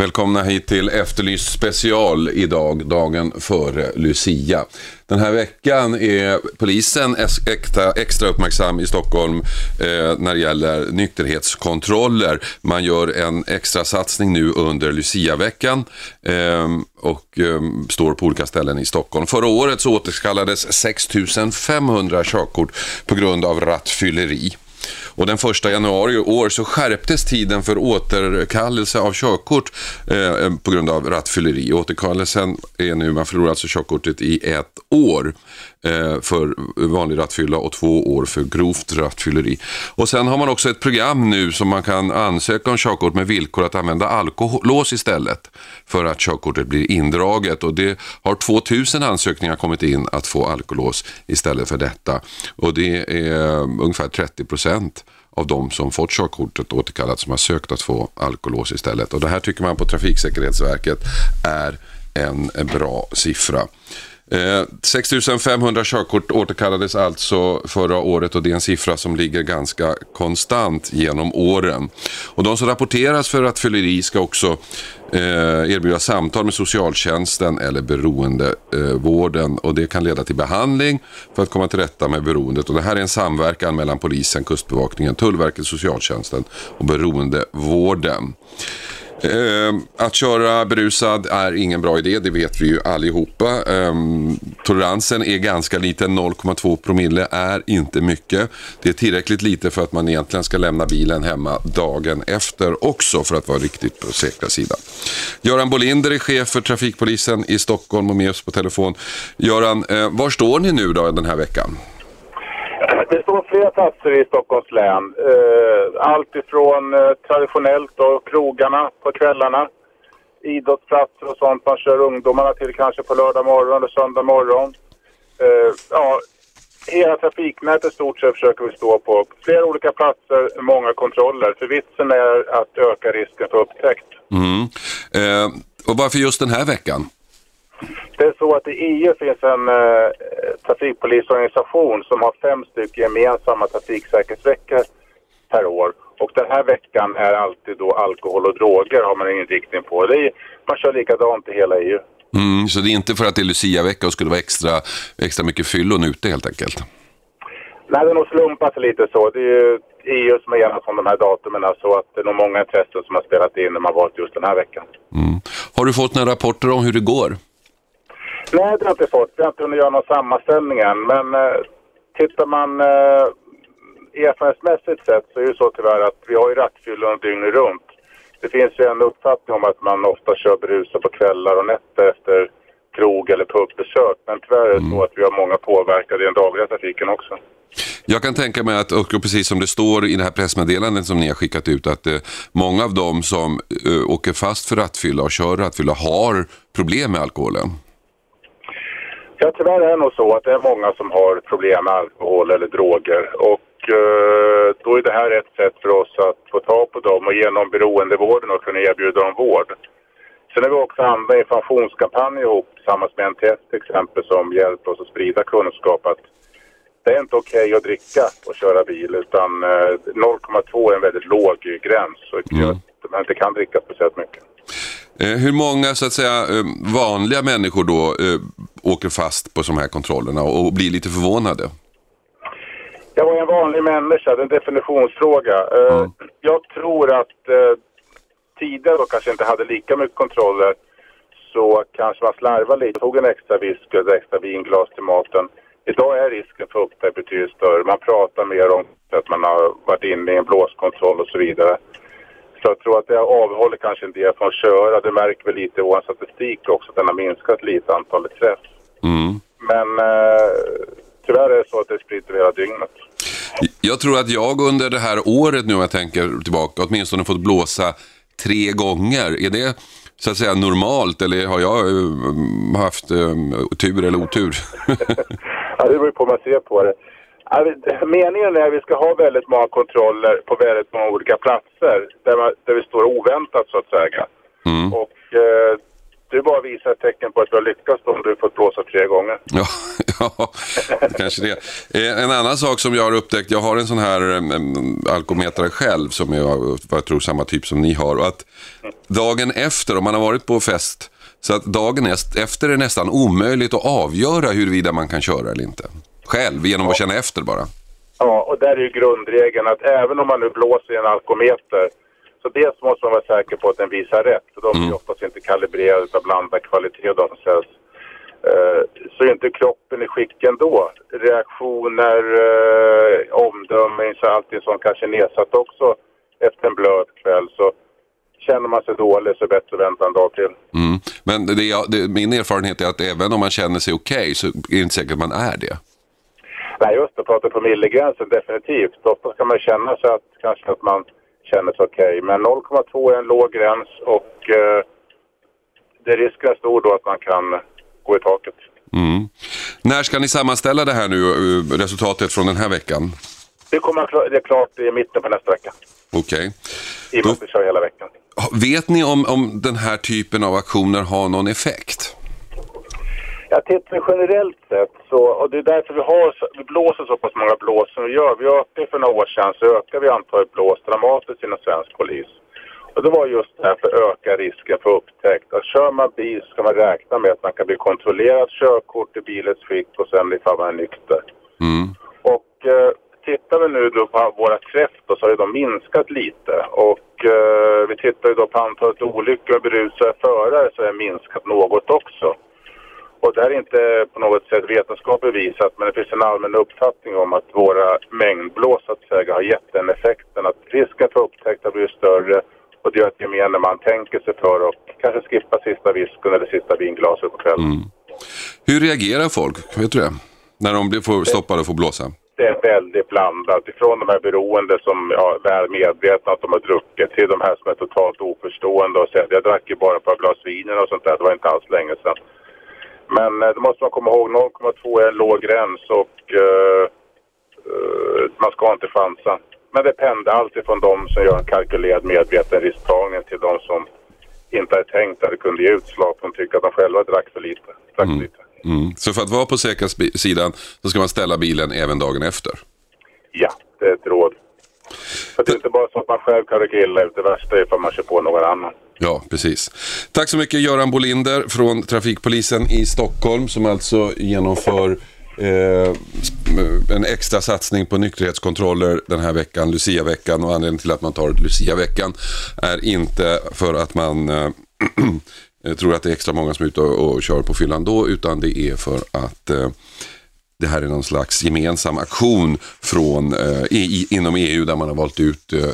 Välkomna hit till Efterlyst special idag, dagen före Lucia. Den här veckan är polisen extra, extra uppmärksam i Stockholm eh, när det gäller nykterhetskontroller. Man gör en extra satsning nu under Lucia-veckan eh, och eh, står på olika ställen i Stockholm. Förra året så återkallades 6 500 körkort på grund av rattfylleri. Och den första januari i år så skärptes tiden för återkallelse av körkort eh, på grund av rattfylleri. Återkallelsen är nu, man förlorar alltså körkortet i ett år eh, Eh, för vanlig rattfylla och två år för grovt rattfylleri. Och sen har man också ett program nu som man kan ansöka om körkort med villkor att använda alkolås istället för att körkortet blir indraget. Och det har 2000 ansökningar kommit in att få alkolås istället för detta. Och det är eh, ungefär 30 procent av de som fått körkortet återkallat som har sökt att få alkolås istället. Och det här tycker man på Trafiksäkerhetsverket är en bra siffra. 6 eh, 500 körkort återkallades alltså förra året och det är en siffra som ligger ganska konstant genom åren. Och de som rapporteras för rattfylleri ska också eh, erbjuda samtal med socialtjänsten eller beroendevården och det kan leda till behandling för att komma till rätta med beroendet. Och det här är en samverkan mellan polisen, kustbevakningen, Tullverket, socialtjänsten och beroendevården. Eh, att köra berusad är ingen bra idé, det vet vi ju allihopa. Eh, toleransen är ganska liten, 0,2 promille är inte mycket. Det är tillräckligt lite för att man egentligen ska lämna bilen hemma dagen efter också för att vara riktigt på säkra sidan. Göran Bolinder är chef för trafikpolisen i Stockholm och med oss på telefon. Göran, eh, var står ni nu då den här veckan? Står flera platser i Stockholms län. Eh, allt ifrån eh, traditionellt då, krogarna på kvällarna, idrottsplatser och sånt man kör ungdomarna till kanske på lördag morgon eller söndag morgon. Eh, ja, hela trafiknätet stort sett försöker vi stå på. Flera olika platser, många kontroller. För vitsen är att öka risken för upptäckt. Mm. Eh, och varför just den här veckan? Det är så att i EU finns en eh, trafikpolisorganisation som har fem stycken gemensamma trafiksäkerhetsveckor per år. Och den här veckan är alltid då alkohol och droger har man inriktning på. Det är, man kör likadant i hela EU. Mm, så det är inte för att det är Lucia-vecka och skulle vara extra, extra mycket fyllon ute helt enkelt? Nej, det är nog slumpat lite så. Det är ju EU som har enats om de här datumen så att det är nog många intressen som har spelat in när man valt just den här veckan. Mm. Har du fått några rapporter om hur det går? Nej, det har jag inte fått. Vi har inte hunnit göra någon sammanställning än. Men eh, tittar man eh, erfarenhetsmässigt sett så är det så tyvärr att vi har ju rattfyllon dygnet runt. Det finns ju en uppfattning om att man ofta kör berusad på kvällar och nätter efter krog eller pubbesök. Men tyvärr är det mm. så att vi har många påverkade i den dagliga trafiken också. Jag kan tänka mig att, och precis som det står i det här pressmeddelandet som ni har skickat ut, att eh, många av dem som eh, åker fast för rattfylla och kör rattfylla har problem med alkoholen. Ja, tyvärr är det nog så att det är många som har problem med alkohol eller droger. Och eh, då är det här ett sätt för oss att få tag på dem och genom beroendevården och kunna erbjuda dem vård. Sen har vi också andra informationskampanjer ihop tillsammans med NTF till exempel som hjälper oss att sprida kunskap att det är inte okej okay att dricka och köra bil utan eh, 0,2 är en väldigt låg gräns så mm. att man inte kan dricka speciellt mycket. Eh, hur många så att säga eh, vanliga människor då eh, åker fast på de här kontrollerna och blir lite förvånade? Jag var en vanlig människa, det är en definitionsfråga. Mm. Jag tror att tidigare då kanske inte hade lika mycket kontroller så kanske man slarvade lite, tog en extra whisky eller extra vinglas till maten. Idag är risken för upptäckt betydligt större. Man pratar mer om att man har varit inne i en blåskontroll och så vidare. Så jag tror att det avhåller kanske en del från att köra. Det märker vi lite i vår statistik också, att den har minskat lite antalet träff. Mm. Men eh, tyvärr är det så att det sprider hela dygnet. Jag tror att jag under det här året nu, om jag tänker tillbaka, åtminstone fått blåsa tre gånger. Är det så att säga normalt eller har jag uh, haft uh, tur eller otur? ja, det beror på hur man ser på det. Meningen är att vi ska ha väldigt många kontroller på väldigt många olika platser där, man, där vi står oväntat så att säga. Och eh, är bara att visa ett tecken på att du har lyckats om du fått blåsa tre gånger. Ja, ja kanske det. Eh, En annan sak som jag har upptäckt, jag har en sån här um, alkometare själv som jag, jag tror samma typ som ni har. Och att dagen efter, om man har varit på fest, så att dagen efter är nästan omöjligt att avgöra huruvida man kan köra eller inte. Själv, genom att känna efter bara. Ja, och där är ju grundregeln att även om man nu blåser i en alkometer så dels måste man vara säker på att den visar rätt. För de är ju oftast inte kalibrerade utan blandad kvalitet och de säljs. Eh, Så är inte kroppen i skick ändå. Reaktioner, eh, omdömen, så allting som kanske är nedsatt också efter en blöt kväll. Så känner man sig dålig så är det bättre att vänta en dag till. Mm. Men det, det, min erfarenhet är att även om man känner sig okej så är det inte säkert att man är det. Nej, just det. Prata promillegränsen, definitivt. Ofta kan man känna sig att kanske att man känner sig okej. Men 0,2 är en låg gräns och eh, det risken är stor då att man kan gå i taket. Mm. När ska ni sammanställa det här nu, eh, resultatet från den här veckan? Det kommer att det är klart i mitten på nästa vecka. Okej. I och med att vi kör hela veckan. Vet ni om, om den här typen av aktioner har någon effekt? Jag tittar generellt sett så, och det är därför vi har, vi blåser så pass många blås som vi gör. Vi ökade för några år sedan så ökade vi antalet blås dramatiskt inom svensk polis. Och det var just därför att öka risken för upptäckt. Att kör man bil ska man räkna med att man kan bli kontrollerad körkort i bilens skick och sen ifall man är nykter. Mm. Och eh, tittar vi nu då på våra träff då, så har de minskat lite. Och eh, vi tittar ju då på antalet olyckor med berusade förare så har det minskat något också. Och det här är inte på något sätt vetenskapligt bevisat men det finns en allmän uppfattning om att våra mängdblås så att säga har gett den effekten att risken för upptäckt har blivit större och det gör att gemene man tänker sig för och kanske skippa sista visken eller sista vinglaset på kvällen. Hur reagerar folk? Vet du det? När de blir stoppade och får blåsa? det är väldigt blandat. Ifrån de här beroende som ja, är väl medvetna att de har druckit till de här som är totalt oförstående och säger jag drack ju bara ett par glas vin och sånt där. Det var inte alls länge sedan. Men eh, det måste man komma ihåg. 0,2 är en låg gräns och eh, eh, man ska inte chansa. Men det pendlar alltid från de som gör en kalkylerad medveten risktagning till de som inte hade tänkt att det kunde ge utslag. De tycker att de själva drack för lite. Drack för lite. Mm. Så för att vara på säkra sidan så ska man ställa bilen även dagen efter? Ja, det är ett råd. För det är inte bara så att man själv kan rycka illa ut. Det värsta är ifall man kör på någon annan. Ja, precis. Tack så mycket Göran Bolinder från Trafikpolisen i Stockholm som alltså genomför eh, en extra satsning på nykterhetskontroller den här veckan, Lucia-veckan. Och anledningen till att man tar Lucia-veckan är inte för att man eh, tror att det är extra många som är ute och, och kör på fyllan då, utan det är för att eh, det här är någon slags gemensam aktion från, eh, i, inom EU där man har valt ut eh,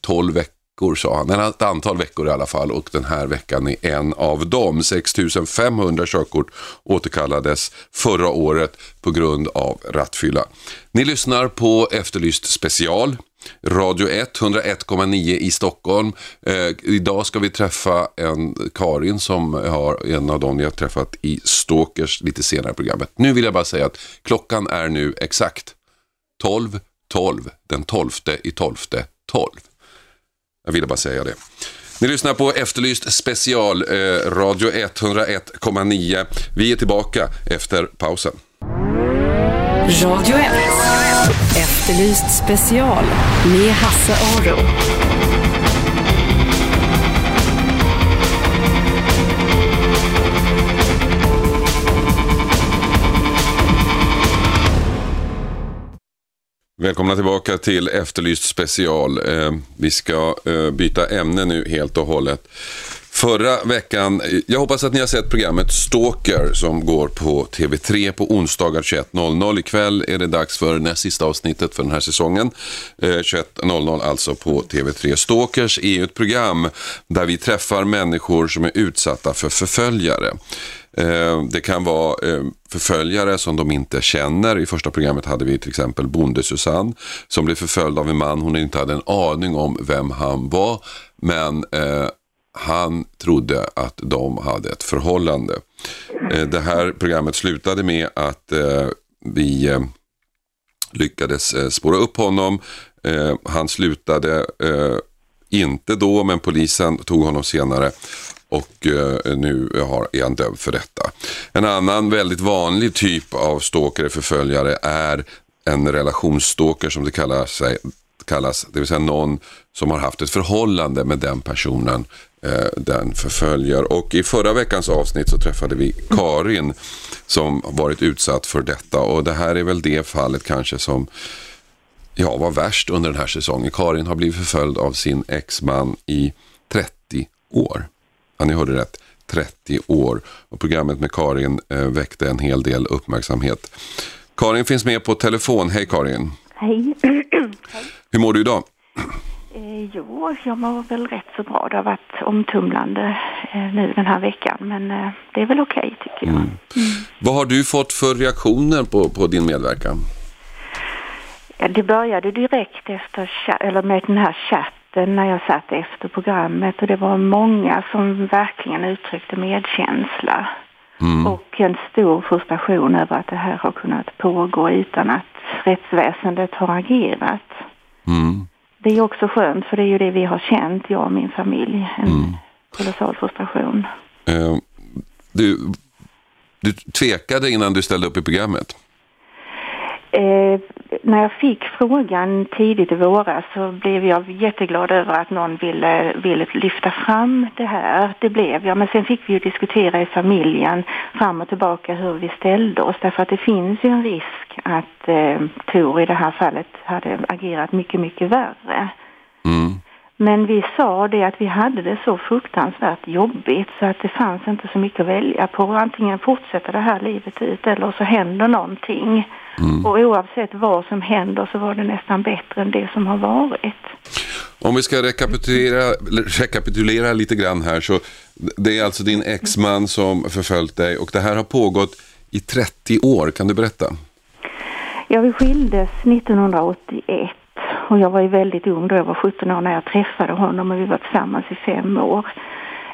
12 veckor sa han, ett antal veckor i alla fall och den här veckan är en av dem. 6500 körkort återkallades förra året på grund av rattfylla. Ni lyssnar på Efterlyst special. Radio 1, 101,9 i Stockholm. Eh, idag ska vi träffa en Karin som har en av dem jag har träffat i Stalkers lite senare i programmet. Nu vill jag bara säga att klockan är nu exakt 12, 12, den 12 i 12, 12. Jag ville bara säga det. Ni lyssnar på Efterlyst special, eh, Radio 101,9. Vi är tillbaka efter pausen. Radio 1. Efterlyst special med Hasse Aro. Välkomna tillbaka till Efterlyst special. Eh, vi ska eh, byta ämne nu helt och hållet. Förra veckan, jag hoppas att ni har sett programmet Stalker som går på TV3 på onsdagar 21.00. Ikväll är det dags för näst sista avsnittet för den här säsongen. Eh, 21.00 alltså på TV3. Stalkers är ju ett program där vi träffar människor som är utsatta för förföljare. Eh, det kan vara eh, förföljare som de inte känner. I första programmet hade vi till exempel Bonde Susanne som blev förföljd av en man hon inte hade en aning om vem han var. Men eh, han trodde att de hade ett förhållande. Eh, det här programmet slutade med att eh, vi eh, lyckades spåra upp honom. Han slutade inte då, men polisen tog honom senare och nu är han dömd för detta. En annan väldigt vanlig typ av stalker, förföljare, är en relationsstalker som det kallas, kallas, det vill säga någon som har haft ett förhållande med den personen eh, den förföljer. Och i förra veckans avsnitt så träffade vi Karin som varit utsatt för detta och det här är väl det fallet kanske som ja, var värst under den här säsongen. Karin har blivit förföljd av sin exman i 30 år. Ja, ni hörde rätt. 30 år. Och programmet med Karin eh, väckte en hel del uppmärksamhet. Karin finns med på telefon. Hej Karin. Hej. Hur mår du idag? Eh, jo, jag mår väl rätt så bra. Det har varit omtumlande eh, nu den här veckan, men eh, det är väl okej okay, tycker jag. Mm. Mm. Vad har du fått för reaktioner på, på din medverkan? Ja, det började direkt efter eller med den här chatten när jag satt efter programmet och det var många som verkligen uttryckte medkänsla. Mm. Och en stor frustration över att det här har kunnat pågå utan att rättsväsendet har agerat. Mm. Det är också skönt för det är ju det vi har känt, jag och min familj. En mm. kolossal frustration. Uh, du, du tvekade innan du ställde upp i programmet? Eh, när jag fick frågan tidigt i våras så blev jag jätteglad över att någon ville, ville lyfta fram det här. Det blev jag, men sen fick vi ju diskutera i familjen fram och tillbaka hur vi ställde oss därför att det finns ju en risk att eh, Tor i det här fallet hade agerat mycket, mycket värre. Mm. Men vi sa det att vi hade det så fruktansvärt jobbigt så att det fanns inte så mycket att välja på. Antingen fortsätta det här livet ut eller så händer någonting. Mm. Och oavsett vad som händer så var det nästan bättre än det som har varit. Om vi ska rekapitulera, rekapitulera lite grann här så det är alltså din exman som förföljt dig och det här har pågått i 30 år. Kan du berätta? Ja, vi skildes 1981 och jag var ju väldigt ung då, jag var 17 år när jag träffade honom och vi var tillsammans i fem år.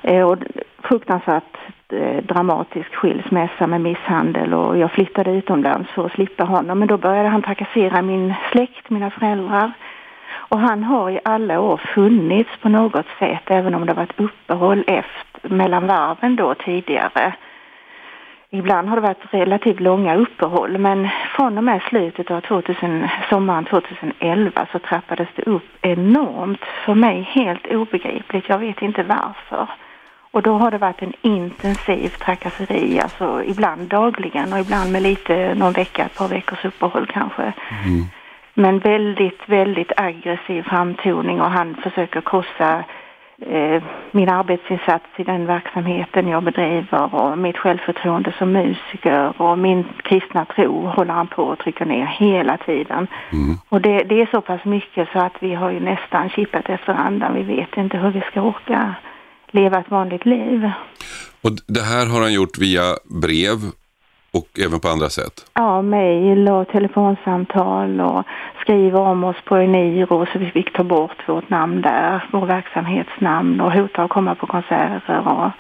Eh, och fruktansvärt eh, dramatisk skilsmässa med misshandel och jag flyttade utomlands för att slippa honom. Men då började han trakassera min släkt, mina föräldrar. Och han har i alla år funnits på något sätt, även om det varit uppehåll efter, mellan varven då tidigare. Ibland har det varit relativt långa uppehåll men från och med slutet av 2000, sommaren 2011 så trappades det upp enormt. För mig helt obegripligt, jag vet inte varför. Och då har det varit en intensiv trakasseri, alltså ibland dagligen och ibland med lite, någon vecka, ett par veckors uppehåll kanske. Mm. Men väldigt, väldigt aggressiv framtoning och han försöker krossa min arbetsinsats i den verksamheten jag bedriver och mitt självförtroende som musiker och min kristna tro håller han på att trycka ner hela tiden. Mm. Och det, det, är så pass mycket så att vi har ju nästan kippat efter andan. Vi vet inte hur vi ska orka leva ett vanligt liv. Och det här har han gjort via brev och även på andra sätt? Ja, mejl och telefonsamtal och skriva om oss på Eniro så vi fick ta bort vårt namn där, vår verksamhetsnamn och hota att komma på konserter och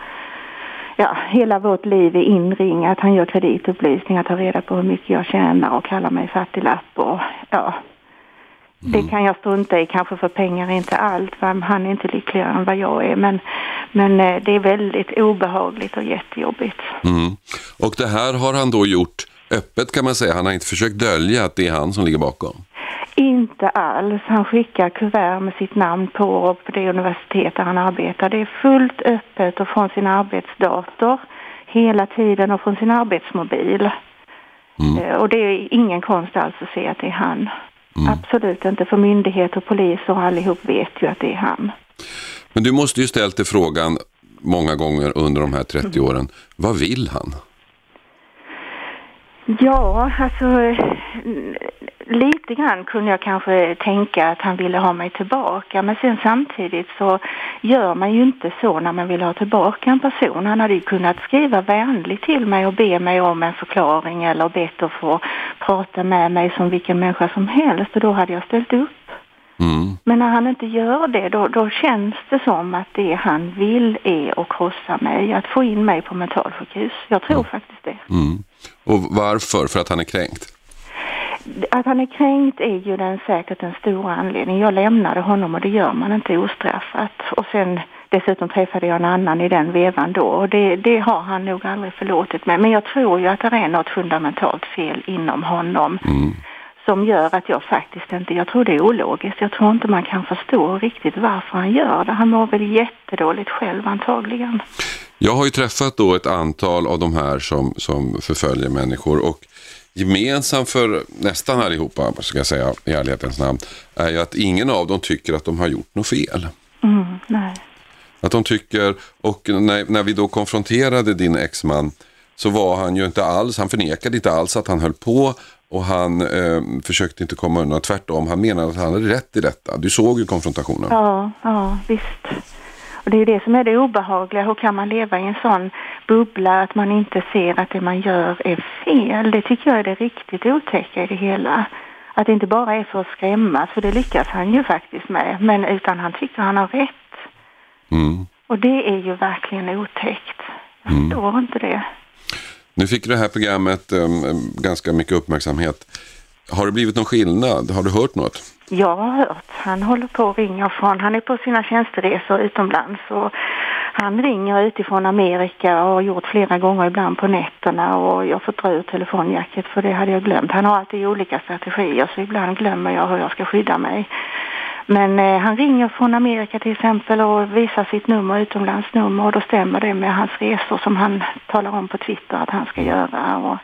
ja, hela vårt liv är inringat. Han gör kreditupplysningar, tar reda på hur mycket jag tjänar och kallar mig fattiglapp och ja, det mm. kan jag strunta i kanske för pengar är inte allt. Han är inte lyckligare än vad jag är. Men, men eh, det är väldigt obehagligt och jättejobbigt. Mm. Och det här har han då gjort öppet kan man säga. Han har inte försökt dölja att det är han som ligger bakom. Inte alls. Han skickar kuvert med sitt namn på på det universitet där han arbetar. Det är fullt öppet och från sin arbetsdator hela tiden och från sin arbetsmobil. Mm. Eh, och det är ingen konst alls att se att det är han. Mm. Absolut inte, för myndigheter och polis och allihop vet ju att det är han. Men du måste ju ställt dig frågan många gånger under de här 30 mm. åren, vad vill han? Ja, alltså eh, lite grann kunde jag kanske tänka att han ville ha mig tillbaka men sen samtidigt så gör man ju inte så när man vill ha tillbaka en person. Han hade ju kunnat skriva vänligt till mig och be mig om en förklaring eller bett att få prata med mig som vilken människa som helst och då hade jag ställt upp. Mm. Men när han inte gör det då, då känns det som att det han vill är att krossa mig, att få in mig på mentalsjukhus. Jag tror mm. faktiskt det. Mm. Och varför? För att han är kränkt? Att han är kränkt är ju den, säkert den stora anledningen. Jag lämnade honom och det gör man inte ostraffat. Och sen dessutom träffade jag en annan i den vevan då och det, det har han nog aldrig förlåtit mig. Men jag tror ju att det är något fundamentalt fel inom honom. Mm. Som gör att jag faktiskt inte, jag tror det är ologiskt. Jag tror inte man kan förstå riktigt varför han gör det. Han mår väl jättedåligt själv antagligen. Jag har ju träffat då ett antal av de här som, som förföljer människor och gemensamt för nästan allihopa, ska jag säga i ärlighetens namn, är ju att ingen av dem tycker att de har gjort något fel. Mm, nej. Att de tycker, och när, när vi då konfronterade din exman så var han ju inte alls, han förnekade inte alls att han höll på och han eh, försökte inte komma undan, tvärtom, han menade att han hade rätt i detta. Du såg ju konfrontationen. Ja, ja visst. Och det är det som är det obehagliga. Hur kan man leva i en sån bubbla att man inte ser att det man gör är fel? Det tycker jag är det riktigt otäcka i det hela. Att det inte bara är för att skrämmas, för det lyckas han ju faktiskt med, men utan han tycker han har rätt. Mm. Och det är ju verkligen otäckt. Jag Mm. förstår inte det. Nu fick det här programmet um, ganska mycket uppmärksamhet. Har det blivit någon skillnad? Har du hört något? Jag har hört. Han håller på att ringa från, han är på sina tjänsteresor utomlands och han ringer utifrån Amerika och har gjort flera gånger ibland på nätterna och jag får dra ur telefonjacket för det hade jag glömt. Han har alltid olika strategier så ibland glömmer jag hur jag ska skydda mig. Men eh, han ringer från Amerika till exempel och visar sitt nummer, utomlandsnummer och då stämmer det med hans resor som han talar om på Twitter att han ska göra. Och,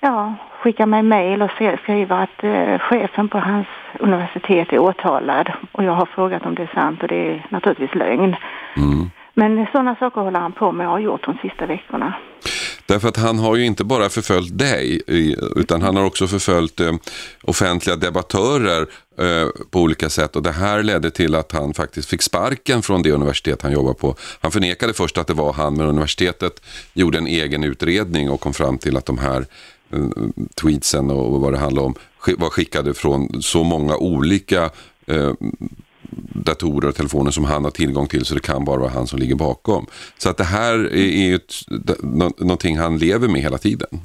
ja, skickar mig mail och skriver att eh, chefen på hans universitet är åtalad och jag har frågat om det är sant och det är naturligtvis lögn. Mm. Men sådana saker håller han på med och har gjort de sista veckorna. Därför att han har ju inte bara förföljt dig, utan han har också förföljt eh, offentliga debattörer eh, på olika sätt. Och det här ledde till att han faktiskt fick sparken från det universitet han jobbar på. Han förnekade först att det var han, men universitetet gjorde en egen utredning och kom fram till att de här eh, tweetsen och vad det handlade om var skickade från så många olika eh, datorer och telefoner som han har tillgång till så det kan bara vara han som ligger bakom. Så att det här är ju ett, någonting han lever med hela tiden.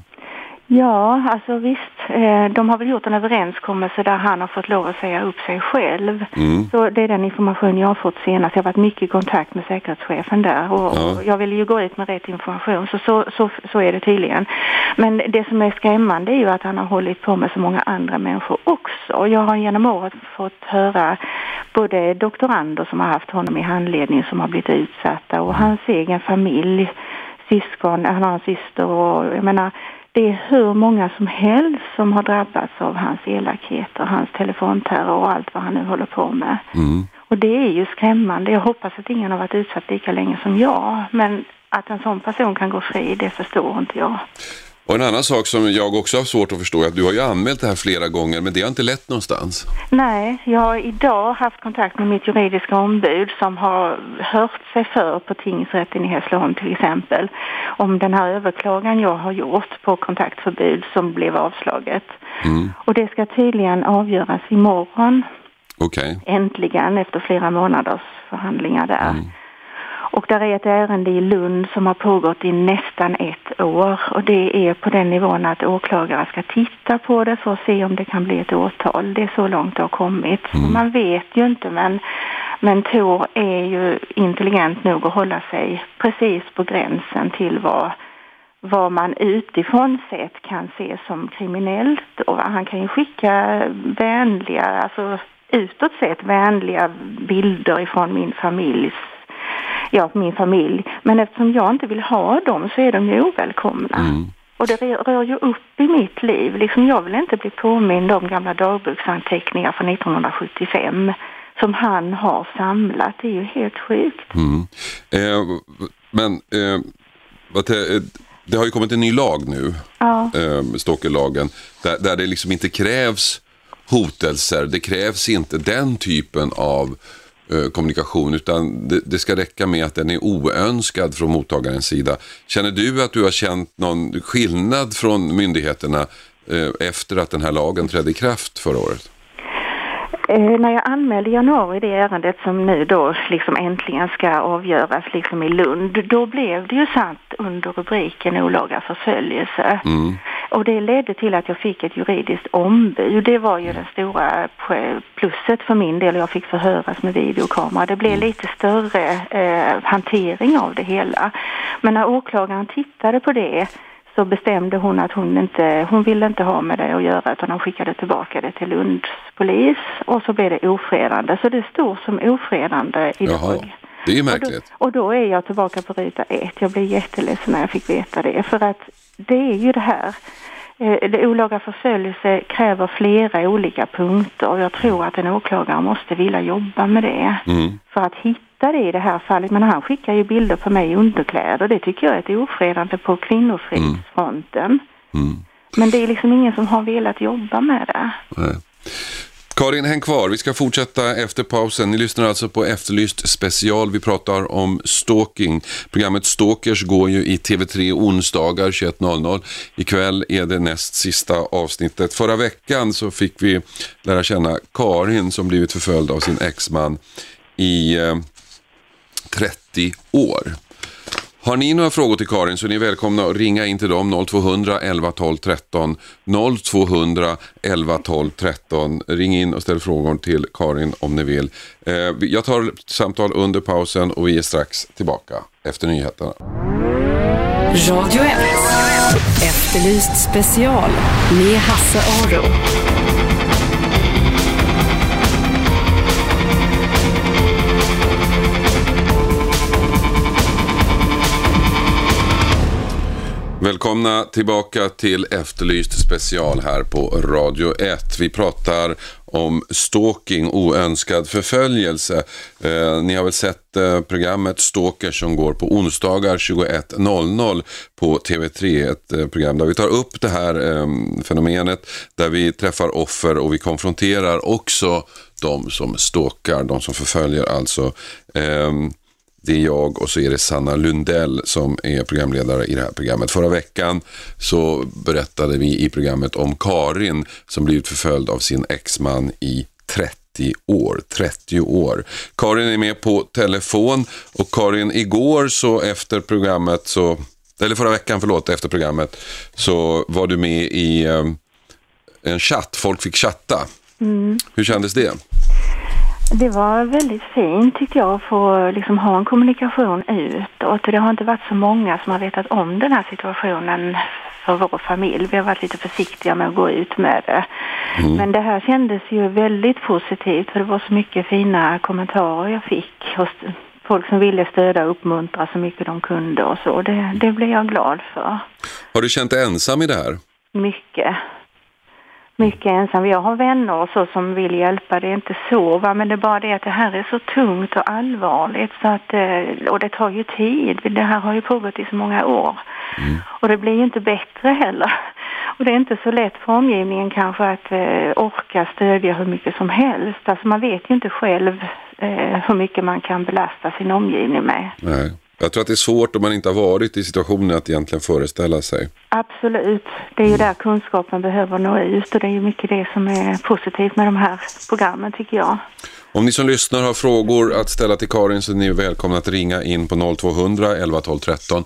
Ja, alltså visst. Eh, de har väl gjort en överenskommelse där han har fått lov att säga upp sig själv. Mm. Så det är den information jag har fått senast. Jag har varit mycket i kontakt med säkerhetschefen där och, Ja. och jag vill ju gå ut med rätt information. Så, så, så, så är det tydligen. Men det som är skrämmande är ju att han har hållit på med så många andra människor också. Och Jag har genom året fått höra både doktorander som har haft honom i handledning som har blivit utsatta och hans egen familj, syskon, han har en syster och jag menar det är hur många som helst som har drabbats av hans elakheter, hans telefonterror och allt vad han nu håller på med. Mm. Och det är ju skrämmande. Jag hoppas att ingen har varit utsatt lika länge som jag. Men att en sån person kan gå fri, det förstår inte jag. Och en annan sak som jag också har svårt att förstå är att du har ju anmält det här flera gånger men det har inte lett någonstans. Nej, jag har idag haft kontakt med mitt juridiska ombud som har hört sig för på tingsrätten i Hässleholm till exempel om den här överklagan jag har gjort på kontaktförbud som blev avslaget. Mm. Och det ska tydligen avgöras imorgon, Okej. äntligen, efter flera månaders förhandlingar där. Och där är ett ärende i Lund som har pågått i nästan ett år och det är på den nivån att åklagare ska titta på det för att se om det kan bli ett åtal. Det är så långt det har kommit. Man vet ju inte men, men Tor är ju intelligent nog att hålla sig precis på gränsen till vad vad man utifrån sett kan se som kriminellt. Och han kan ju skicka vänliga, alltså utåt sett vänliga bilder ifrån min familjs ja, min familj. Men eftersom jag inte vill ha dem så är de ju ovälkomna. Mm. Och det rör- ju upp i mitt liv. Liksom jag vill inte bli påmind om gamla dagboksanteckningar från 1975 som han har samlat. Det är ju helt sjukt. Mm. Eh, men eh, eh, det har ju kommit en ny lag nu, Ja. eh, stalkerlagen, där, där det liksom inte krävs hotelser, det krävs inte den typen av kommunikation utan det, det ska räcka med att den är oönskad från mottagarens sida. Känner du att du har känt någon skillnad från myndigheterna eh, efter att den här lagen trädde i kraft förra året? Eh, när jag anmälde i januari det ärendet som nu då liksom äntligen ska avgöras liksom i Lund, då blev det ju satt under rubriken olaga förföljelse. Mm. Och det ledde till att jag fick ett juridiskt ombud. Det var ju det stora plusset för min del. Jag fick förhöras med videokamera. Det blev lite större eh, hantering av det hela. Men när åklagaren tittade på det så bestämde hon att hon inte, hon ville inte ha med det att göra utan hon skickade tillbaka det till Lunds polis och så blev det ofredande. Så det står som ofredande idag. Jaha. Det är märkligt. Och då, och då, är jag tillbaka på ruta ett. Jag blev jätteledsen när jag fick veta det. För att det är ju det här. Eh, det olaga förföljelse kräver flera olika punkter och jag tror att en åklagare måste vilja jobba med det. Mm. För att hitta det i det här fallet. Men han skickar ju bilder på mig i underkläder. Det tycker jag är ett ofredande på kvinnofridsfronten. Mm. Mm. Men det är liksom ingen som har velat jobba med det. Nej. Karin, häng kvar. Vi ska fortsätta efter pausen. Ni lyssnar alltså på Efterlyst special. Vi pratar om stalking. Programmet Stalkers går ju i TV3 onsdagar 21.00. Ikväll är det näst sista avsnittet. Förra veckan så fick vi lära känna Karin som blivit förföljd av sin exman i eh, 30 år. Har ni några frågor till Karin så är ni välkomna att ringa in till dem 0200 11 12 13 0200 11 12 13. Ring in och ställ frågor till Karin om ni vill. Eh, jag tar samtal under pausen och vi är strax tillbaka efter nyheterna. Radio 1 Efterlyst special med Hasse Aro. Välkomna tillbaka till Efterlyst special här på Radio 1. Vi pratar om stalking, oönskad förföljelse. Eh, ni har väl sett eh, programmet Stalker som går på onsdagar 21.00 på TV3. Ett eh, program där vi tar upp det här eh, fenomenet, där vi träffar offer och vi konfronterar också de som stalkar, de som förföljer alltså. Ehm, det är jag och så är det Sanna Lundell som är programledare i det här programmet. Förra veckan så berättade vi i programmet om Karin som blivit förföljd av sin exman i 30 år. 30 år. Karin är med på telefon och Karin, igår så efter programmet så, eller förra veckan förlåt, efter programmet så var du med i eh, en chatt, folk fick chatta. Mm. Hur kändes det? Det var väldigt fint tyckte jag att få liksom ha en kommunikation utåt. Det har inte varit så många som har vetat om den här situationen för vår familj. Vi har varit lite försiktiga med att gå ut med det. Mm. Men det här kändes ju väldigt positivt för det var så mycket fina kommentarer jag fick folk som ville stödja och uppmuntra så mycket de kunde och så. Det, det blev jag glad för. Har du känt dig ensam i det här? Mycket mycket ensam. Jag har vänner och så som vill hjälpa, det är inte så va? men det är bara det att det här är så tungt och allvarligt så att, eh, och det tar ju tid. Det här har ju pågått i så många år. Mm. Och det blir ju inte bättre heller. Och det är inte så lätt för omgivningen kanske att eh, orka stödja hur mycket som helst. Alltså man vet ju inte själv eh, hur mycket man kan belasta sin omgivning med. Nej. Jag tror att det är svårt om man inte har varit i situationen att egentligen föreställa sig. Absolut. Det är ju där kunskapen behöver nå ut och det är ju mycket det som är positivt med de här programmen tycker jag. Om ni som lyssnar har frågor att ställa till Karin så är ni välkomna att ringa in på 0200 11 12 13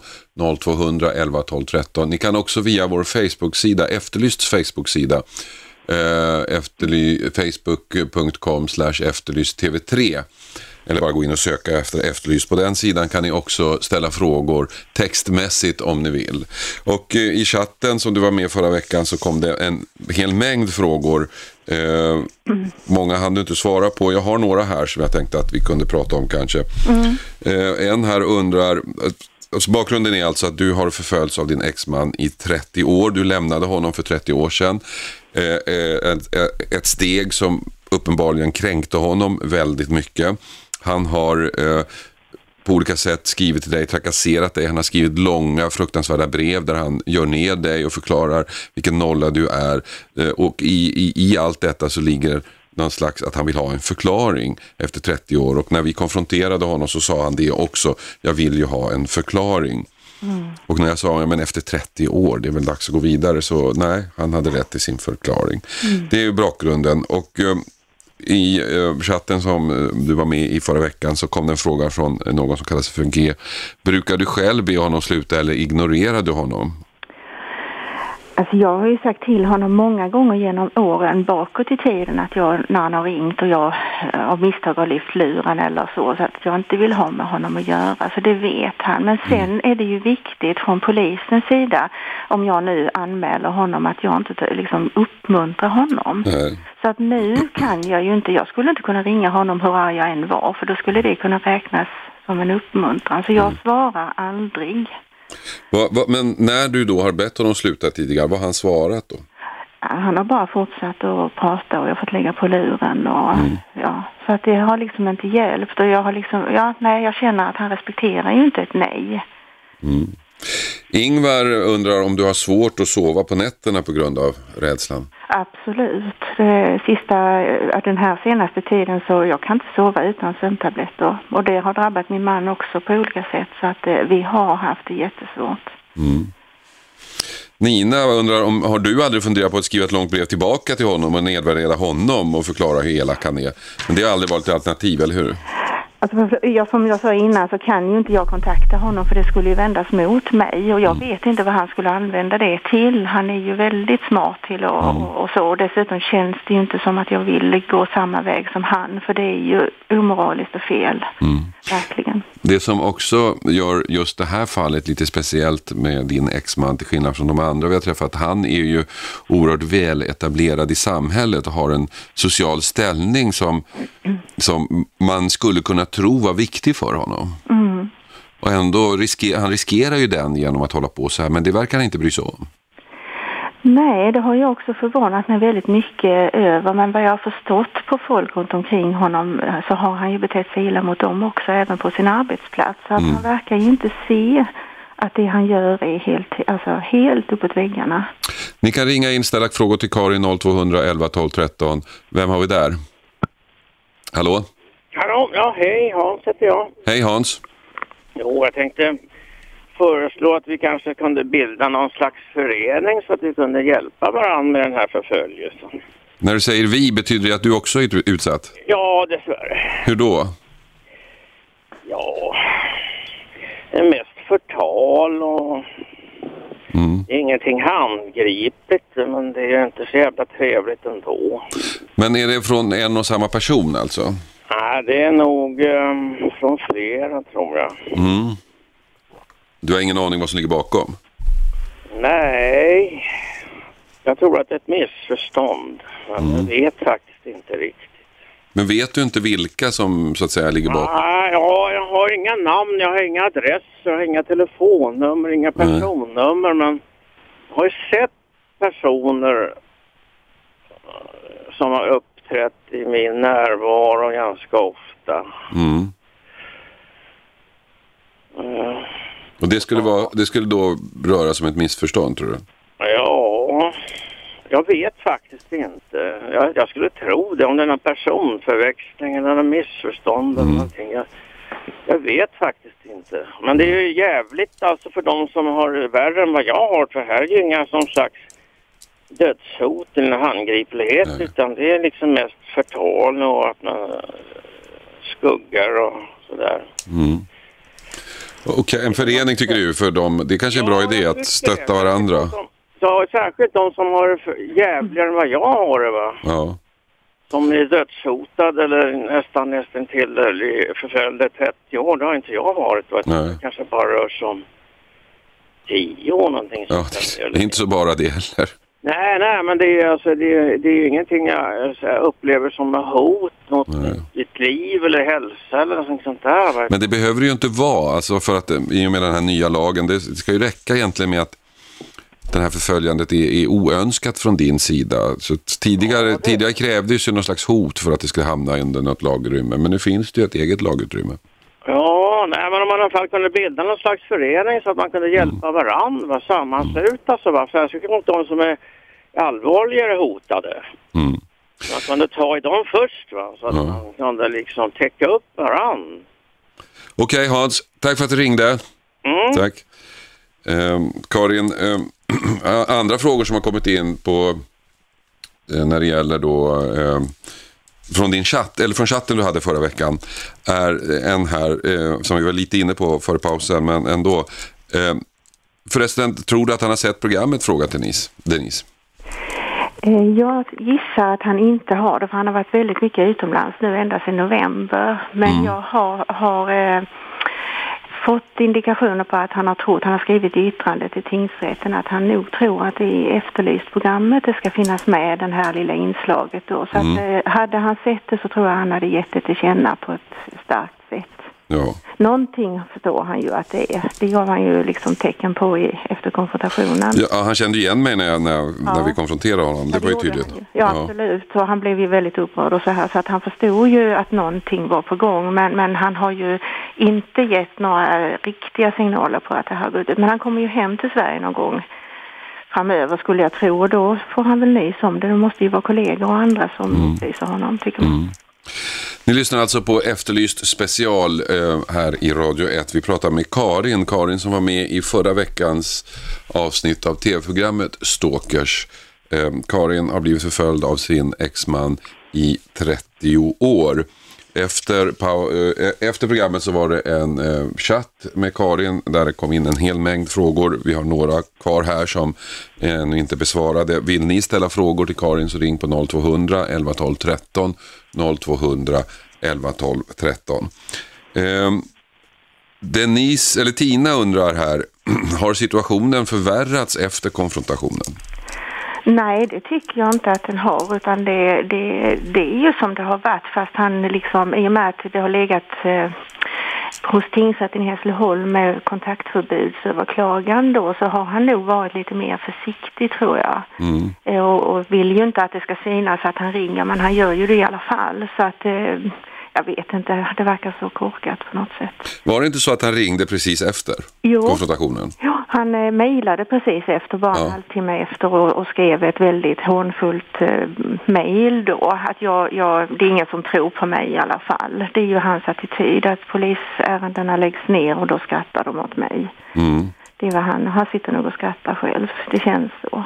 0200 11 12 13. Ni kan också via vår Facebook-sida, Efterlysts Facebook-sida, eh, facebook.com efterlyst tv3 eller bara gå in och söka efter Efterlyst. På den sidan kan ni också ställa frågor textmässigt om ni vill. Och eh, i chatten som du var med förra veckan så kom det en hel mängd frågor. Eh. Många hann du inte svara på. Jag har några här som jag tänkte att vi kunde prata om kanske. Mm. Eh, en här undrar, eh, alltså bakgrunden är alltså att du har förföljts av din exman i 30 år. Du lämnade honom för 30 år sedan. Eh, eh ett, ett steg som uppenbarligen kränkte honom väldigt mycket. Han har eh, på olika sätt skrivit till dig, trakasserat dig. Han har skrivit långa fruktansvärda brev där han gör ner dig och förklarar vilken nolla du är. Eh, och i, i, i allt detta så ligger någon slags att han vill ha en förklaring efter 30 år. Och när vi konfronterade honom så sa han det också. Jag vill ju ha en förklaring. Mm. Och när jag sa, ja, men efter 30 år, det är väl dags att gå vidare, så nej, han hade rätt i sin förklaring. Mm. Det är bakgrunden. Och eh, i eh, chatten som eh, du var med i förra veckan så kom det en fråga från någon som kallar sig för G. Brukar du själv be honom sluta eller ignorerar du honom? Alltså jag har ju sagt till honom många gånger genom åren bakåt i tiden att jag, när han har ringt och jag eh, av misstag har lyft luren eller så, så att jag inte vill ha med honom att göra, så det vet han. Men sen Mm. är det ju viktigt från polisens sida, om jag nu anmäler honom, att jag inte liksom uppmuntrar honom. Nej. Så att nu kan jag ju inte, jag skulle inte kunna ringa honom hur arg jag än var, för då skulle det kunna räknas som en uppmuntran. Så jag Mm. svarar aldrig. Va, va, men när du då har bett honom sluta tidigare, vad har han svarat då? Han har bara fortsatt att prata och jag har fått lägga på luren och ja, så att det har liksom inte hjälpt och jag har liksom, ja nej jag känner att han respekterar ju inte ett nej. Ingvar undrar om du har svårt att sova på nätterna på grund av rädslan. Absolut. Sista, eh, den här senaste tiden så jag kan inte sova utan sömntabletter och det har drabbat min man också på olika sätt så att eh, vi har haft det jättesvårt. Nina undrar om, har du aldrig funderat på att skriva ett långt brev tillbaka till honom och nedvärdera honom och förklara hur elak han är? Men det har aldrig varit ett alternativ, eller hur? Alltså, jag, som jag sa innan så kan ju inte jag kontakta honom för det skulle ju vändas mot mig och jag vet inte vad han skulle använda det till. Han är ju väldigt smart till och, och, och så och dessutom känns det ju inte som att jag vill gå samma väg som han för det är ju omoraliskt och fel. Verkligen. Det som också gör just det här fallet lite speciellt med din exman till skillnad från de andra vi har träffat, han är ju oerhört väl etablerad i samhället och har en social ställning som, som man skulle kunna tro var viktig för honom. Och ändå risker, han riskerar ju den genom att hålla på så här, men det verkar han inte bry sig om. Nej, det har jag också förvånat mig väldigt mycket över. Men vad jag har förstått på folk runt omkring honom eh, så har han ju betett sig illa mot dem också, även på sin arbetsplats. Så att han verkar ju inte se att det han gör är helt, alltså helt uppåt väggarna. Ni kan ringa in, ställa frågor till Karin 0200 11 12 13. Vem har vi där? Hallå? Hallå, ja hej Hans heter jag. Hej Hans. Jo, jag tänkte föreslå att vi kanske kunde bilda någon slags förening så att vi kunde hjälpa varandra med den här förföljelsen. När du säger vi, betyder det att du också är utsatt? Ja, dessvärre. Hur då? Ja, det är mest förtal och Mm. ingenting handgripligt men det är inte så jävla trevligt ändå. Men är det från en och samma person alltså? Nej, det är nog ehm, från flera tror jag. Mm. Du har ingen aning vad som ligger bakom? Nej, jag tror att det är ett missförstånd. Men jag vet faktiskt inte riktigt. Men vet du inte vilka som så att säga ligger bakom? Ah, ja, jag har inga namn, jag har inga adresser, jag har inga telefonnummer, inga personnummer. Men jag har ju sett personer som har uppträtt i min närvaro ganska ofta. Mm. Eh, Och det skulle, vara, det skulle då röra som ett missförstånd tror du? Ja, jag vet faktiskt inte. Jag, jag skulle tro det om det är någon personförväxling eller någon missförstånd eller någonting. Jag, jag vet faktiskt inte. Men det är ju jävligt alltså för de som har det värre än vad jag har. För här är ju inga som slags dödshot eller handgriplighet Nej. utan det är liksom mest förtal och att man skuggar och sådär. Mm. Okej, en förening tycker du för dem, det kanske är en bra Ja, idé jag att stötta varandra? Ja, särskilt de som har det jävligare än vad jag har det va. Ja. Som är dödshotad eller nästan nästan till eller förföljd i 30 år. Det har inte jag varit. Va? Nej. Det kanske bara rör sig om 10 år någonting ja, det är inte så bara det heller. Nej, nej, men det är alltså det är, det är ingenting jag så här, upplever som ett hot mot Nej. Liv eller hälsa eller något sånt där. Men det behöver det ju inte vara, alltså för att eh, i och med den här nya lagen, det ska ju räcka egentligen med att det här förföljandet är, är oönskat från din sida. Så tidigare, Ja, det- tidigare krävdes ju någon slags hot för att det skulle hamna under något lagutrymme, men nu finns det ju ett eget lagutrymme. Ja, nej, men om man i alla fall kunde bilda någon slags förening så att man kunde hjälpa varandra, va? sammansluta sig. Va? Särskilt mot de som är allvarligare hotade. Mm. Man kunde ta i dem först va? så att Ja. man kunde liksom täcka upp varann. Okej Hans, tack för att du ringde. Mm. Tack. Ehm, Karin, ehm, andra frågor som har kommit in på eh, när det gäller då ehm, från din chatt, eller från chatten du hade förra veckan, är en här eh, som vi var lite inne på före pausen, men ändå. Ehm, förresten, tror du att han har sett programmet? Frågat Denise. Denise. Eh, Jag gissar att han inte har det för han har varit väldigt mycket utomlands nu ända sedan november. Men Mm. jag har, har eh, fått indikationer på att han har trott, han har skrivit i yttrandet till tingsrätten att han nog tror att är efterlyst-programmet det ska finnas med det här lilla inslaget då. Så att, eh, hade han sett det så tror jag han hade gett det till känna på ett starkt sätt. Ja. Någonting förstår han ju att det är. Det gav han ju liksom tecken på i, efter konfrontationen. Ja, han kände igen mig när, jag, när, när vi konfronterade honom. Det Ja, var ju tydligt. ju. Ja, absolut. Och han blev ju väldigt upprörd och så här. Så att han förstod ju att någonting var på gång. Men, men han har ju inte gett några riktiga signaler på att det har gått. Men han kommer ju hem till Sverige någon gång framöver skulle jag tro. Och då får han väl nys om det. Det måste ju vara kollegor och andra som Mm. upplyser honom, tycker man. Ni lyssnar alltså på Efterlyst special eh, här i Radio 1. Vi pratar med Karin, Karin som var med i förra veckans avsnitt av tv-programmet Stalkers. Eh, Karin har blivit förföljd av sin exman i 30 år. Efter, eh, eh, efter programmet så var det en eh, chatt med Karin där det kom in en hel mängd frågor. Vi har några kvar här som ännu inte besvarade. Vill ni ställa frågor till Karin så ring på 0200 11 12 13 0200 11 12 13. Denise, eller Tina undrar här, har situationen förvärrats efter konfrontationen? Nej, det tycker jag inte att den har utan det, det, det är ju som det har varit fast han liksom, i och med att det har legat eh, hos tingsrätten i Hässleholm med kontaktförbudsöverklagan då så har han nog varit lite mer försiktig tror jag. Eh, Och, och vill ju inte att det ska synas att han ringer men han gör ju det i alla fall så att eh, jag vet inte, det verkar så korkat på något sätt. Var det inte så att han ringde precis efter Jo. konfrontationen? Ja, han eh, mejlade precis efter, bara en Ja. halvtimme efter och, och skrev ett väldigt hånfullt eh, mejl då. Att jag, jag, det är ingen som tror på mig i alla fall. Det är ju hans attityd att polisärendena läggs ner och då skrattar de åt mig. Mm. Det vad han, han sitter nog och skrattar själv. Det känns så.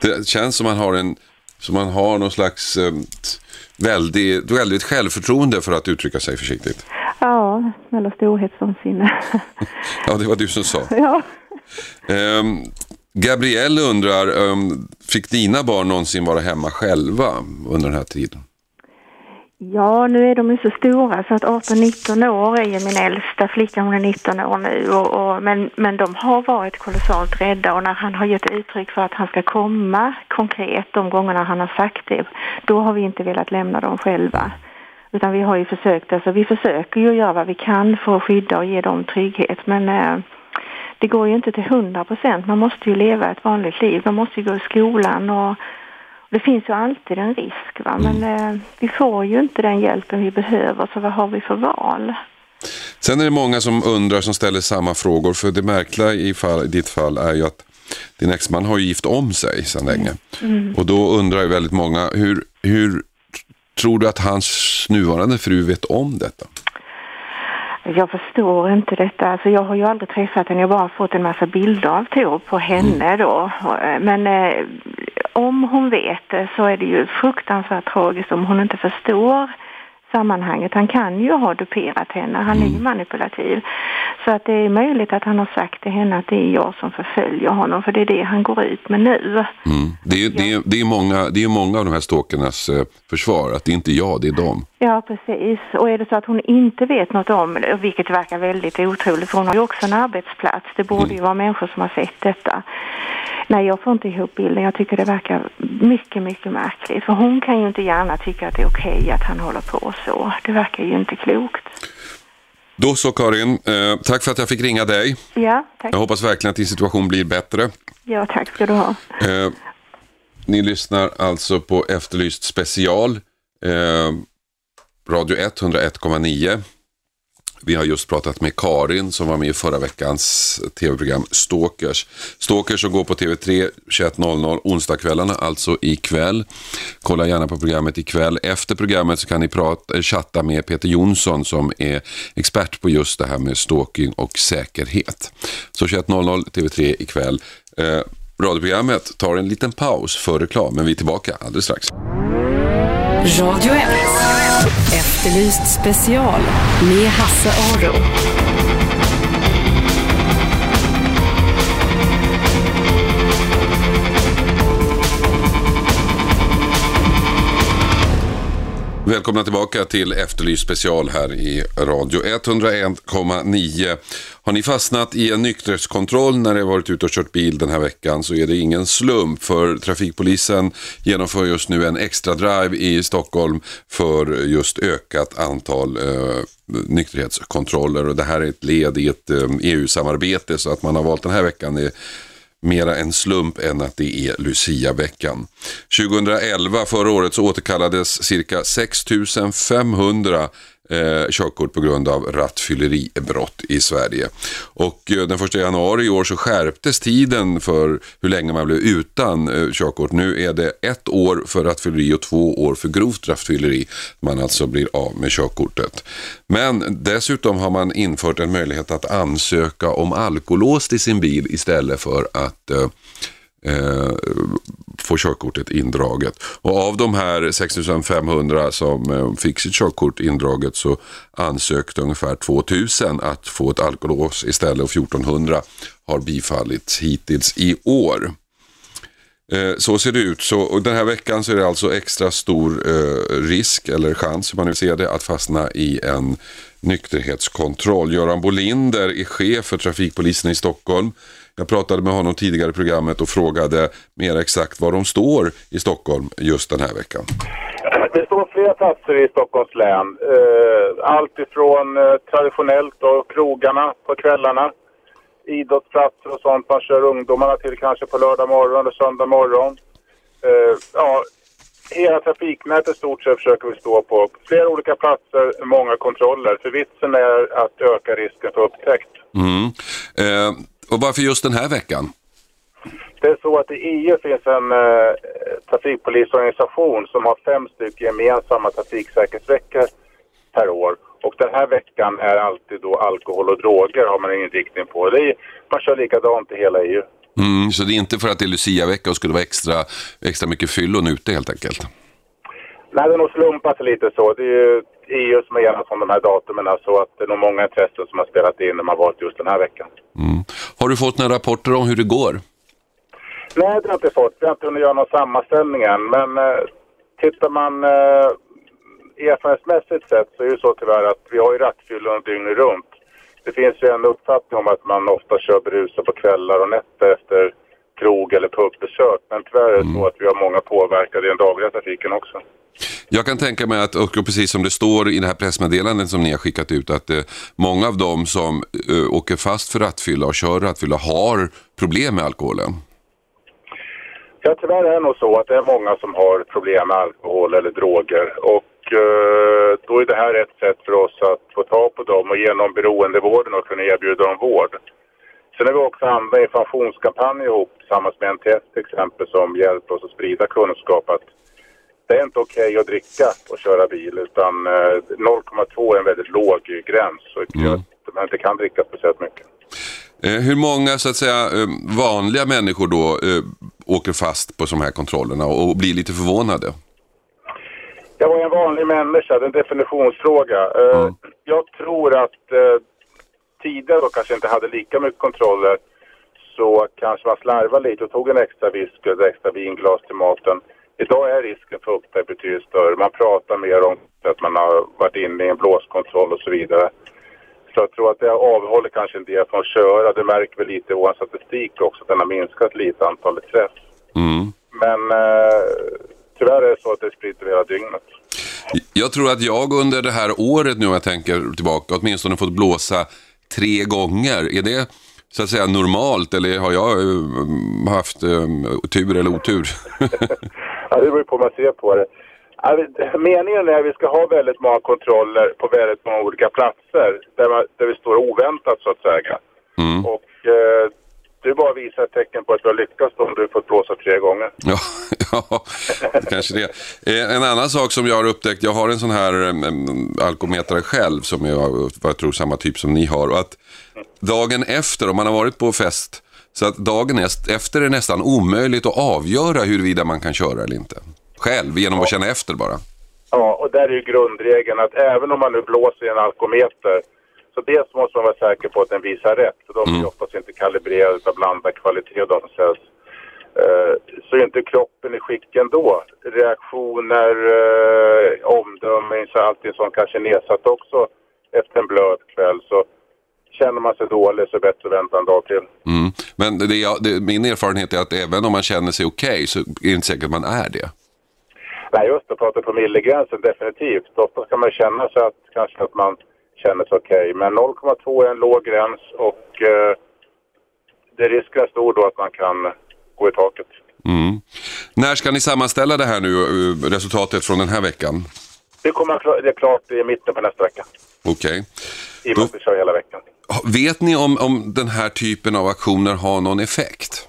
Det känns som man har en som man har någon slags eh, väldigt, väldigt självförtroende för att uttrycka sig försiktigt. Ja, eller storhetsvansinne. Ja, det var du som sa. ja. Ehm, Gabrielle undrar, ehm, fick dina barn någonsin vara hemma själva under den här tiden? Ja, nu är de ju så stora så att 18-19 år är ju min äldsta flicka, hon är 19 år nu. Och, och, men, men de har varit kolossalt rädda och när han har gett uttryck för att han ska komma konkret de gångerna han har sagt det, då har vi inte velat lämna dem själva. Utan vi har ju försökt, alltså vi försöker ju göra vad vi kan för att skydda och ge dem trygghet men eh, det går ju inte till 100 procent. Man måste ju leva ett vanligt liv, man måste ju gå i skolan och det finns ju alltid en risk va? men eh, vi får ju inte den hjälpen vi behöver så vad har vi för val? Sen är det många som undrar, som ställer samma frågor. För det märkliga i, fall, i ditt fall är ju att din exman har ju gift om sig sedan länge. Och då undrar ju väldigt många, hur, hur tror du att hans nuvarande fru vet om detta? Jag förstår inte detta. Alltså jag har ju aldrig träffat henne, jag har bara fått en massa bilder av Tor på henne då. Men eh, om hon vet det så är det ju fruktansvärt tragiskt om hon inte förstår sammanhanget. Han kan ju ha duperat henne, han är ju manipulativ. Så att det är möjligt att han har sagt till henne att det är jag som förföljer honom, för det är det han går ut med nu. Mm. Det, är, det, är, det, är många, det är många av de här stalkernas eh, försvar, att det är inte jag, det är dem. Ja, precis. Och är det så att hon inte vet något om det, vilket verkar väldigt otroligt, för hon har ju också en arbetsplats. Det borde ju vara människor som har sett detta. Nej, jag får inte ihop bilden. Jag tycker det verkar mycket, mycket märkligt. För hon kan ju inte gärna tycka att det är okej att han håller på så. Det verkar ju inte klokt. Då så Karin, eh, tack för att jag fick ringa dig. Ja, tack. Jag hoppas verkligen att din situation blir bättre. Ja, tack ska du ha. Eh, ni lyssnar alltså på Efterlyst special, eh, Radio 1, 101,9. Vi har just pratat med Karin som var med i förra veckans tv-program Stalkers. Stalkers som går på TV3 21.00 onsdagskvällarna, alltså ikväll. Kolla gärna på programmet ikväll. Efter programmet så kan ni prata, eh, chatta med Peter Jonsson som är expert på just det här med stalking och säkerhet. Så 21.00 TV3 ikväll. Eh, radioprogrammet tar en liten paus för reklam, men vi är tillbaka alldeles strax. Radio 1. Efterlyst special med Hasse Aro. Välkomna tillbaka till Efterlyst special här i radio 101,9. Har ni fastnat i en nykterhetskontroll när ni varit ute och kört bil den här veckan så är det ingen slump för trafikpolisen genomför just nu en extra drive i Stockholm för just ökat antal eh, nykterhetskontroller och det här är ett led i ett eh, EU-samarbete så att man har valt den här veckan är mera en slump än att det är Lucia-veckan. 2011, förra året, så återkallades cirka 6500 eh, körkort på grund av rattfylleribrott i Sverige. Och eh, den 1 januari i år så skärptes tiden för hur länge man blev utan eh, körkort. Nu är det ett år för rattfylleri och två år för grovt rattfylleri. Man alltså blir av med körkortet. Men dessutom har man infört en möjlighet att ansöka om alkolås till sin bil istället för att eh, eh, få körkortet indraget. Och av de här 6500 som eh, fick sitt körkort indraget så ansökte ungefär 2000 att få ett alkolås istället och 1400 har bifallits hittills i år. Eh, så ser det ut. Så, och den här veckan så är det alltså extra stor eh, risk, eller chans hur man nu ser det, att fastna i en nykterhetskontroll. Göran Bolinder är chef för trafikpolisen i Stockholm. Jag pratade med honom tidigare i programmet och frågade mer exakt var de står i Stockholm just den här veckan. Det står flera platser i Stockholms län. Eh, allt ifrån eh, traditionellt och krogarna på kvällarna, idrottsplatser och sånt man kör ungdomarna till kanske på lördag morgon och söndag morgon. Eh, ja, hela trafiknätet stort sett försöker vi stå på. Flera olika platser, många kontroller. För vitsen är att öka risken för upptäckt. Mm. Eh, och varför just den här veckan? Det är så att i EU finns en eh, trafikpolisorganisation som har fem stycken gemensamma trafiksäkerhetsveckor per år. Och den här veckan är alltid då alkohol och droger har man en inriktning på. Det är, man kör likadant i hela EU. Mm, så det är inte för att det är Lucia-vecka och skulle vara extra, extra mycket fyllon ute helt enkelt? Nej, det har nog slumpat lite så. Det är ju Som har enats om de här datumen så att det är nog många intressen som har spelat in när man valt just den här veckan. Mm. Har du fått några rapporter om hur det går? Nej, det har jag inte fått. Vi har inte hunnit göra någon sammanställning än. Men eh, tittar man eh, erfarenhetsmässigt sett så är det så tyvärr att vi har ju rattfyllon dygnet runt. Det finns ju en uppfattning om att man ofta kör berusad på kvällar och nätter efter krog eller pubbesök. Men tyvärr är det så att vi har många påverkade i den dagliga trafiken också. Jag kan tänka mig att, och precis som det står i det här pressmeddelandet som ni har skickat ut, att eh, många av dem som eh, åker fast för rattfylla och kör rattfylla har problem med alkoholen. Ja, tyvärr är det nog så att det är många som har problem med alkohol eller droger. Och eh, då är det här ett sätt för oss att få tag på dem och genom beroendevården och kunna erbjuda dem vård. Sen har vi också andra informationskampanjer ihop tillsammans med NTS till exempel som hjälper oss att sprida kunskap att det är inte okej okay att dricka och köra bil utan eh, 0,2 är en väldigt låg gräns så mm. man inte kan dricka speciellt mycket. Eh, hur många så att säga eh, vanliga människor då eh, åker fast på de här kontrollerna och blir lite förvånade? Jag var en vanlig människa, det är en definitionsfråga. Eh, mm. Jag tror att eh, tidigare då kanske inte hade lika mycket kontroller så kanske man slarvade lite och tog en extra whisky eller extra vinglas till maten. Idag är risken för upptäckt betydligt större. Man pratar mer om att man har varit inne i en blåskontroll och så vidare. Så jag tror att det avhåller kanske en del från att köra. Det märker vi lite i vår statistik också, att den har minskat lite antalet träff. Mm. Men eh, tyvärr är det så att det sprider hela dygnet. Jag tror att jag under det här året nu, om jag tänker tillbaka, åtminstone fått blåsa tre gånger. Är det så att säga normalt eller har jag uh, haft um, tur eller otur? ja, det beror på hur man ser på det. Meningen är att vi ska ha väldigt många kontroller på väldigt många olika platser där, man, där vi står oväntat så att säga. Mm. Och eh, du bara visar ett tecken på att du har lyckats om du fått blåsa tre gånger. Ja, ja kanske det. Eh, en annan sak som jag har upptäckt, jag har en sån här um, alkometare själv som jag, jag tror samma typ som ni har. Och att dagen efter, om man har varit på fest, så att dagen efter är nästan omöjligt att avgöra huruvida man kan köra eller inte. Själv, genom att känna efter bara. Ja, och där är ju grundregeln att även om man nu blåser i en alkometer så dels måste man vara säker på att den visar rätt. För de är mm. oftast inte kalibrerade av blandad kvalitet och de säljs. eh, så är inte kroppen i skick ändå. Reaktioner, eh, omdöme, allting som kanske är nedsatt också efter en blöt kväll. Så känner man sig dålig så är det bättre att vänta en dag till. Mm. Men det, jag- det, min erfarenhet är att även om man känner sig okej så är det inte säkert att man är det. Nej, just att prata promillegränsen definitivt. Ofta kan man känna sig att kanske att man känner sig okej. Men 0,2 är en låg gräns och eh, det risken är stor då att man kan gå i taket. Mm. När ska ni sammanställa det här nu, eh, resultatet från den här veckan? Det kommer det är klart i mitten på nästa vecka. Okej. I och med att vi kör hela veckan. Vet ni om, om den här typen av aktioner har någon effekt?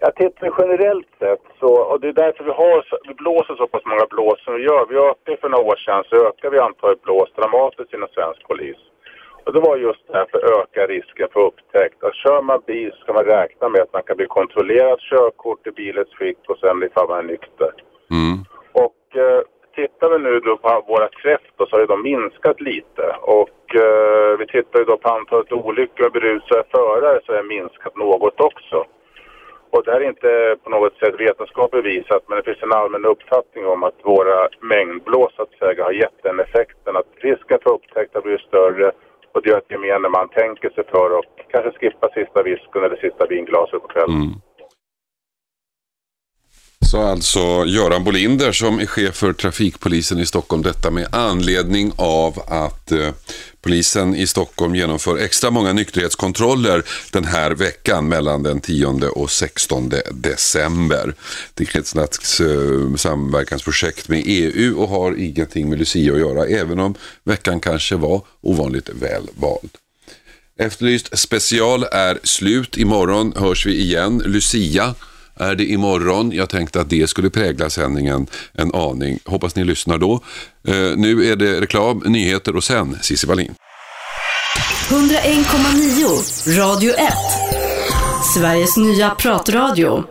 Jag tittar generellt sett så, och det är därför vi har, vi blåser så pass många blås som vi gör. Vi ökade för några år sedan så ökade vi antalet blås dramatiskt inom svensk polis. Och det var just därför öka risken för upptäckt. Att kör man bil ska man räkna med att man kan bli kontrollerad körkort i bilens skick och sen ifall man är nykter. Mm. Och eh, tittar vi nu då på våra kräftor då, så har de minskat lite. Och eh, vi tittar ju då på antalet olyckor med berusade förare så har det minskat något också. Och det här är inte på något sätt vetenskapligt bevisat men det finns en allmän uppfattning om att våra mängdblås så att säga har gett den effekten att risken för upptäckt har blivit större och det gör att gemene man tänker sig för och kanske skippa sista visken eller sista vinglaset på kvällen. Mm. Så alltså Göran Bolinder som är chef för trafikpolisen i Stockholm. Detta med anledning av att eh, polisen i Stockholm genomför extra många nykterhetskontroller den här veckan mellan den 10 och 16 december. Det är ett slags eh, samverkansprojekt med EU och har ingenting med Lucia att göra även om veckan kanske var ovanligt väl vald. Efterlyst special är slut. Imorgon hörs vi igen. Lucia är det imorgon. Jag tänkte att det skulle prägla sändningen en aning. Hoppas ni lyssnar då. Eh, nu är det reklam, nyheter och sen Cissi Wallin. 101,9 Radio 1. Sveriges nya pratradio.